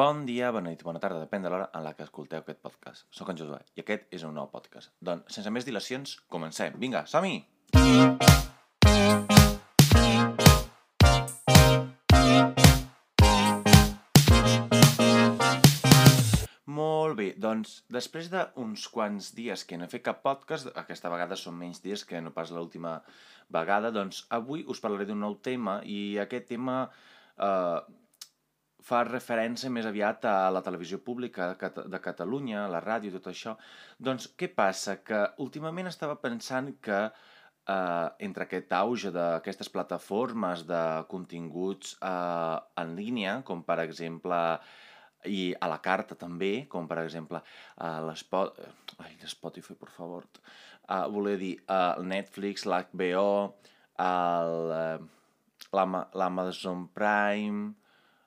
Bon dia, bona nit, bona tarda, depèn de l'hora en la que escolteu aquest podcast. Soc en Josué i aquest és un nou podcast. Doncs, sense més dilacions, comencem. Vinga, som-hi! Molt bé, doncs després d'uns quants dies que no he fet cap podcast, aquesta vegada són menys dies que no pas l'última vegada, doncs avui us parlaré d'un nou tema i aquest tema eh, fa referència més aviat a la televisió pública de Catalunya, a la ràdio, tot això. Doncs què passa? Que últimament estava pensant que eh, entre aquest auge d'aquestes plataformes de continguts eh, en línia, com per exemple i a la carta també, com per exemple uh, l'Spotify, per favor, uh, voler dir uh, Netflix, l'HBO, l'Amazon Prime,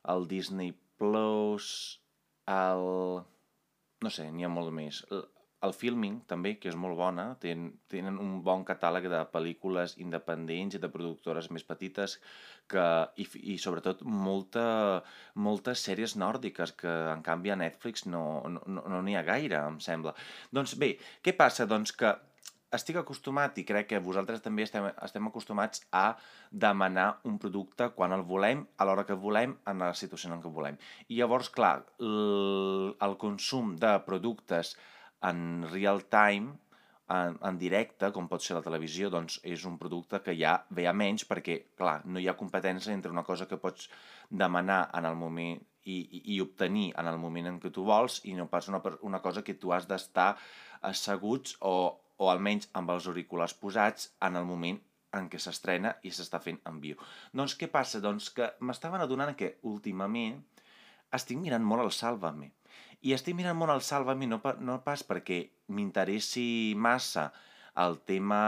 el Disney Plus, el... no sé, n'hi ha molt més el filming, també, que és molt bona, ten, tenen un bon catàleg de pel·lícules independents i de productores més petites que, i, i sobretot molta, moltes sèries nòrdiques que en canvi a Netflix no n'hi no, no, no ha gaire, em sembla. Doncs bé, què passa? Doncs que estic acostumat, i crec que vosaltres també estem, estem acostumats a demanar un producte quan el volem, a l'hora que volem, en la situació en què volem. I llavors, clar, el, el consum de productes en real time, en, en directe, com pot ser la televisió, doncs és un producte que ja ve a menys perquè, clar, no hi ha competència entre una cosa que pots demanar en el moment i, i, i obtenir en el moment en què tu vols i no pas una, una cosa que tu has d'estar asseguts o, o almenys amb els auriculars posats en el moment en què s'estrena i s'està fent en viu. Doncs què passa? Doncs que m'estaven adonant que últimament estic mirant molt el Sálvame i estic mirant molt el Sálvame no, no pas perquè m'interessi massa el tema,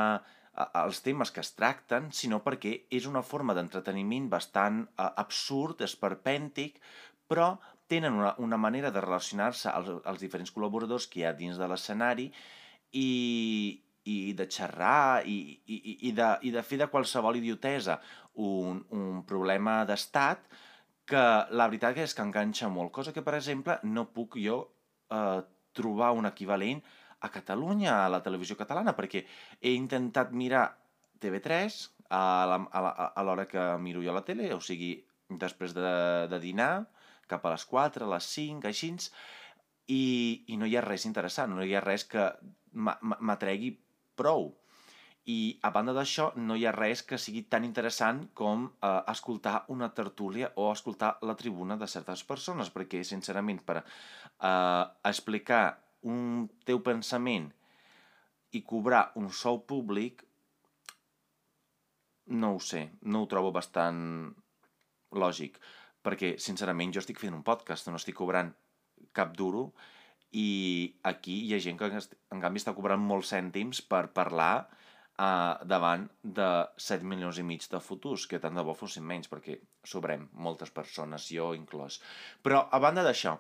els temes que es tracten, sinó perquè és una forma d'entreteniment bastant absurd, esperpèntic, però tenen una, una manera de relacionar-se als, als diferents col·laboradors que hi ha dins de l'escenari i, i de xerrar i, i, i, de, i de fer de qualsevol idiotesa un, un problema d'estat que la veritat és que enganxa molt, cosa que, per exemple, no puc jo eh, trobar un equivalent a Catalunya, a la televisió catalana, perquè he intentat mirar TV3 a l'hora que miro jo la tele, o sigui, després de, de dinar, cap a les 4, a les 5, així, i, i no hi ha res interessant, no hi ha res que m'atregui prou. I a banda d'això, no hi ha res que sigui tan interessant com eh, escoltar una tertúlia o escoltar la tribuna de certes persones, perquè, sincerament, per eh, explicar un teu pensament i cobrar un sou públic, no ho sé, no ho trobo bastant lògic, perquè, sincerament, jo estic fent un podcast, no estic cobrant cap duro, i aquí hi ha gent que, en canvi, està cobrant molts cèntims per parlar uh, davant de 7 milions i mig de futurs, que tant de bo fossin menys, perquè sobrem moltes persones, jo inclòs. Però, a banda d'això,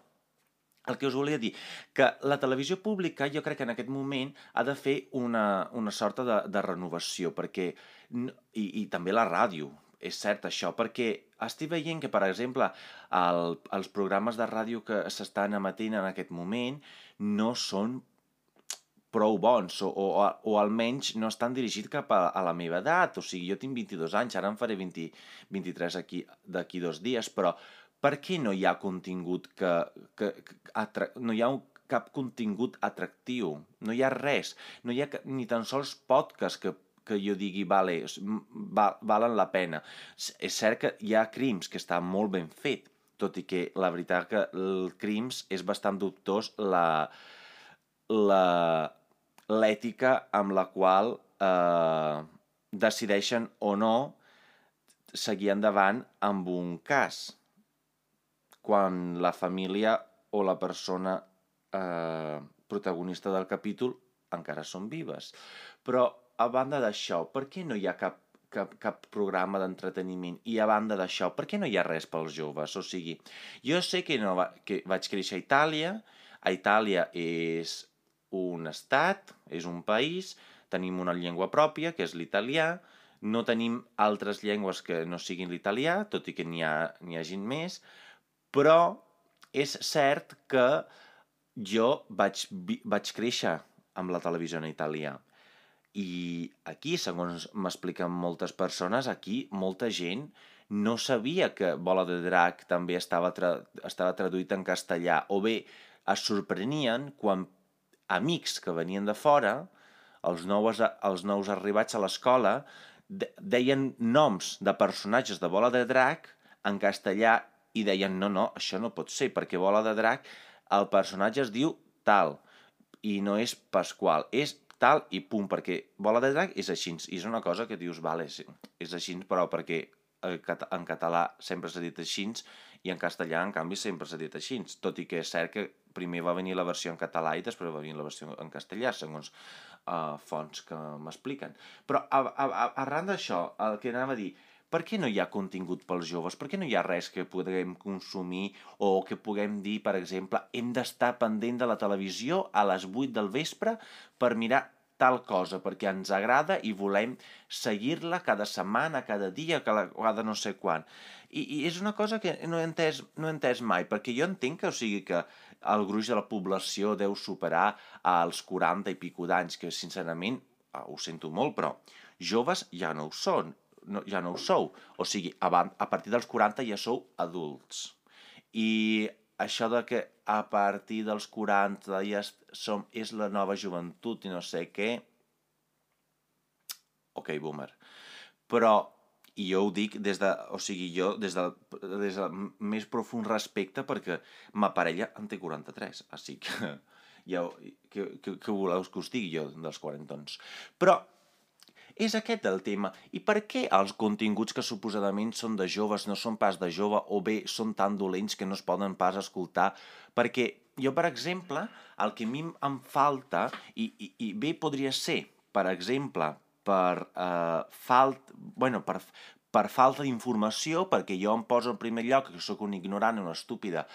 el que us volia dir, que la televisió pública jo crec que en aquest moment ha de fer una, una sorta de, de renovació, perquè, i, i també la ràdio, és cert això, perquè estic veient que, per exemple, el, els programes de ràdio que s'estan emetent en aquest moment no són prou bons o, o, o almenys no estan dirigits cap a, a la meva edat. O sigui, jo tinc 22 anys, ara en faré 20, 23 d'aquí dos dies, però per què no hi ha contingut que... que, que no hi ha un, cap contingut atractiu, no hi ha res, no hi ha ni tan sols podcast que, que jo digui, vale, val, valen la pena. És cert que hi ha crims que està molt ben fet, tot i que la veritat que el crims és bastant dubtós la, l'ètica amb la qual eh, decideixen o no seguir endavant amb un cas quan la família o la persona eh, protagonista del capítol encara són vives. Però, a banda d'això, per què no hi ha cap, cap, cap programa d'entreteniment? I a banda d'això, per què no hi ha res pels joves? O sigui, jo sé que, no va, que vaig créixer a Itàlia, a Itàlia és un estat, és un país, tenim una llengua pròpia, que és l'italià, no tenim altres llengües que no siguin l'italià, tot i que n'hi ha, ha gent més, però és cert que jo vaig, vaig créixer amb la televisió en italià. I aquí, segons m'expliquen moltes persones, aquí molta gent no sabia que Bola de Drac també estava, tra estava traduït en castellà, o bé es sorprenien quan amics que venien de fora, els nous, els nous arribats a l'escola, deien noms de personatges de Bola de Drac en castellà i deien no, no, això no pot ser, perquè Bola de Drac el personatge es diu tal i no és Pasqual, és tal i punt, perquè bola de drac és així, i és una cosa que dius, vale, és, és així, però perquè eh, en català sempre s'ha dit així i en castellà, en canvi, sempre s'ha dit així, tot i que és cert que primer va venir la versió en català i després va venir la versió en castellà, segons uh, fonts que m'expliquen. Però a, a, a, arran d'això, el que anava a dir, per què no hi ha contingut pels joves? Per què no hi ha res que puguem consumir o que puguem dir, per exemple, hem d'estar pendent de la televisió a les 8 del vespre per mirar tal cosa, perquè ens agrada i volem seguir-la cada setmana, cada dia, cada, cada no sé quan. I, I és una cosa que no he, entès, no he entès mai, perquè jo entenc que, o sigui, que el gruix de la població deu superar als 40 i pico d'anys, que sincerament, ah, ho sento molt, però joves ja no ho són, no, ja no ho sou. O sigui, a, a partir dels 40 ja sou adults. I això de que a partir dels 40 ja som, és la nova joventut i no sé què... Ok, boomer. Però, i jo ho dic des de, o sigui, jo des de, des del més profund respecte perquè ma parella en té 43, així que ja, que, que, que voleu que us digui jo dels 40 anys. Però és aquest el tema. I per què els continguts que suposadament són de joves no són pas de jove o bé són tan dolents que no es poden pas escoltar? Perquè jo, per exemple, el que a mi em falta, i, i, i bé podria ser, per exemple, per eh, falt... bueno, per, per falta d'informació, perquè jo em poso en primer lloc que sóc un ignorant, una estúpida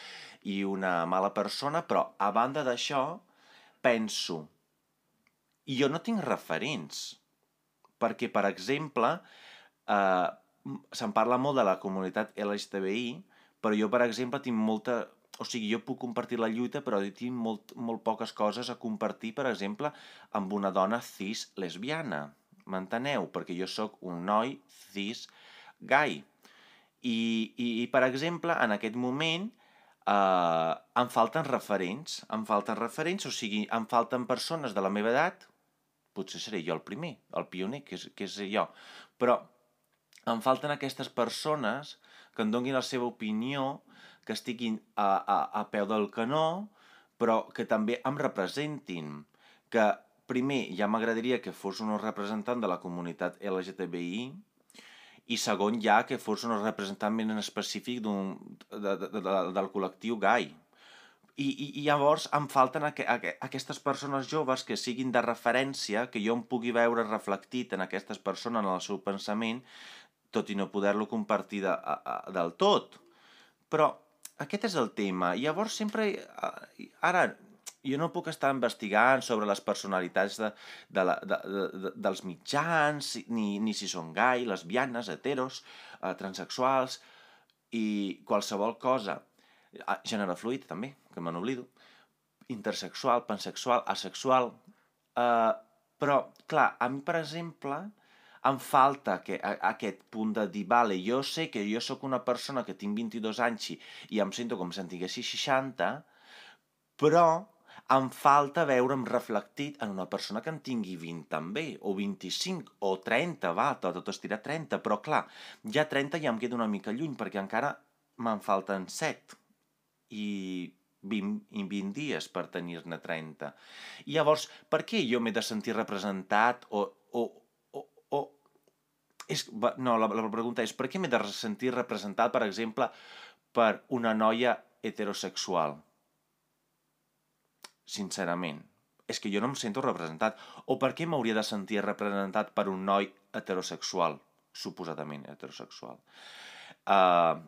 i una mala persona, però a banda d'això, penso, jo no tinc referents perquè, per exemple, eh, se'n parla molt de la comunitat LGTBI, però jo, per exemple, tinc molta... O sigui, jo puc compartir la lluita, però tinc molt, molt poques coses a compartir, per exemple, amb una dona cis lesbiana. M'enteneu? Perquè jo sóc un noi cis gai. I, i, i per exemple, en aquest moment eh, em falten referents, em falten referents, o sigui, em falten persones de la meva edat potser seré jo el primer, el pioner, que és, que és jo. Però em falten aquestes persones que em donguin la seva opinió, que estiguin a, a, a peu del canó, però que també em representin. Que primer ja m'agradaria que fos un representant de la comunitat LGTBI i segon ja que fos un representant ben específic de, de, de, de, del col·lectiu gai i, i, i llavors em falten aqu aqu aquestes persones joves que siguin de referència, que jo em pugui veure reflectit en aquestes persones, en el seu pensament, tot i no poder-lo compartir de, a, a, del tot. Però aquest és el tema. Llavors sempre... Ara, jo no puc estar investigant sobre les personalitats de, de la, de, de, dels mitjans, ni, ni si són gai, lesbianes, heteros, eh, transexuals, i qualsevol cosa Ah, gènere fluid, també, que me n'oblido, intersexual, pansexual, asexual... Uh, però, clar, a mi, per exemple, em falta que, a, aquest punt de dir, vale, jo sé que jo sóc una persona que tinc 22 anys i, i em sento com si en tinguessi 60, però em falta veure'm reflectit en una persona que en tingui 20 també, o 25, o 30, va, tot, tot estirar 30, però clar, ja 30 ja em queda una mica lluny, perquè encara me'n falten 7 i 20, 20 dies per tenir-ne 30. I llavors, per què jo m'he de sentir representat o... o, o, o és, no, la, la pregunta és per què m'he de sentir representat, per exemple, per una noia heterosexual? Sincerament. És que jo no em sento representat. O per què m'hauria de sentir representat per un noi heterosexual? Suposadament heterosexual. Uh,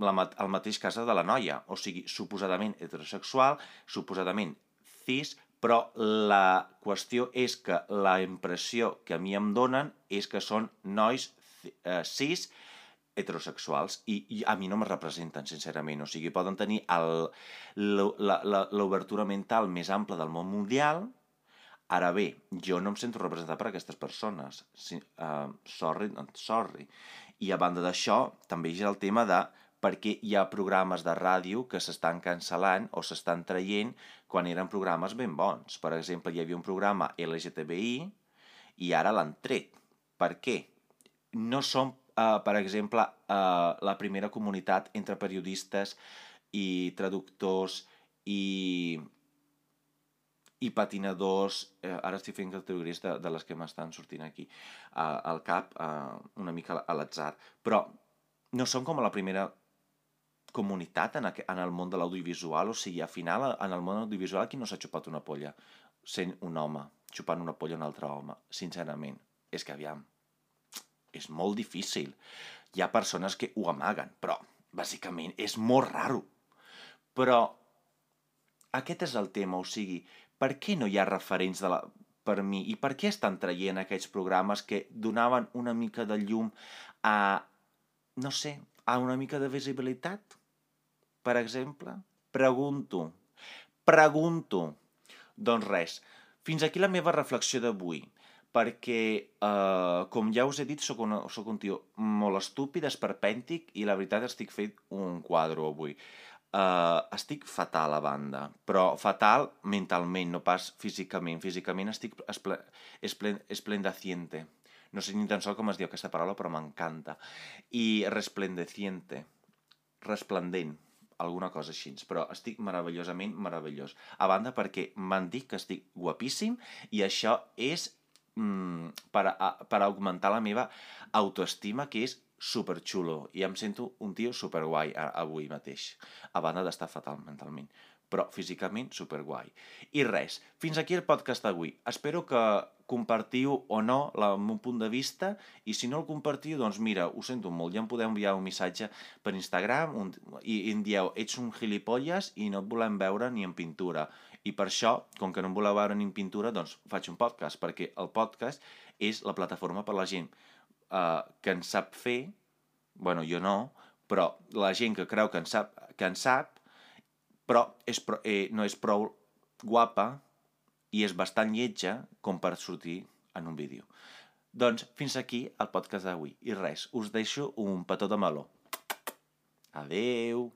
la, el mateix cas de la noia, o sigui, suposadament heterosexual, suposadament cis, però la qüestió és que la impressió que a mi em donen és que són nois eh, cis heterosexuals i, i a mi no me representen, sincerament. O sigui, poden tenir l'obertura mental més ampla del món mundial, ara bé, jo no em sento representat per aquestes persones. Si, uh, sorry, sorry. I a banda d'això, també hi ha el tema de perquè hi ha programes de ràdio que s'estan cancel·lant o s'estan traient quan eren programes ben bons. Per exemple, hi havia un programa LGTBI i ara l'han tret. Per què? No som, eh, per exemple, eh, la primera comunitat entre periodistes i traductors i i patinadors, eh, ara estic fent categories de, de les que m'estan sortint aquí eh, al cap, eh, una mica a l'atzar, però no som com a la primera comunitat en, en el món de l'audiovisual, o sigui, al final, en el món audiovisual, qui no s'ha xupat una polla sent un home, xupant una polla a un altre home? Sincerament, és que aviam, és molt difícil. Hi ha persones que ho amaguen, però, bàsicament, és molt raro. Però, aquest és el tema, o sigui, per què no hi ha referents de la, per mi i per què estan traient aquests programes que donaven una mica de llum a, no sé, a una mica de visibilitat? Per exemple? Pregunto. Pregunto. Doncs res, fins aquí la meva reflexió d'avui, perquè, eh, com ja us he dit, sóc, una, sóc un tio molt estúpid, esperpèntic, i la veritat estic fet un quadre avui. Uh, estic fatal a banda, però fatal mentalment, no pas físicament. Físicament estic espl esplen esplendeciente. No sé ni tan sol com es diu aquesta paraula, però m'encanta. I resplendeciente. Resplendent alguna cosa així, però estic meravellosament meravellós. A banda perquè m'han dit que estic guapíssim i això és mm, per, a, per augmentar la meva autoestima, que és superxulo, i em sento un tio superguai avui mateix, a banda d'estar fatal mentalment però físicament superguai. I res, fins aquí el podcast d'avui. Espero que compartiu o no la, el meu punt de vista i si no el compartiu, doncs mira, ho sento molt, ja em podeu enviar un missatge per Instagram un, i, i em dieu, ets un gilipolles i no et volem veure ni en pintura. I per això, com que no em voleu veure ni en pintura, doncs faig un podcast, perquè el podcast és la plataforma per la gent eh, que en sap fer, bueno, jo no, però la gent que creu que en sap, que en sap però és, eh, no és prou guapa i és bastant lletja com per sortir en un vídeo. Doncs fins aquí el podcast d'avui. I res, us deixo un petó de meló. Adeu!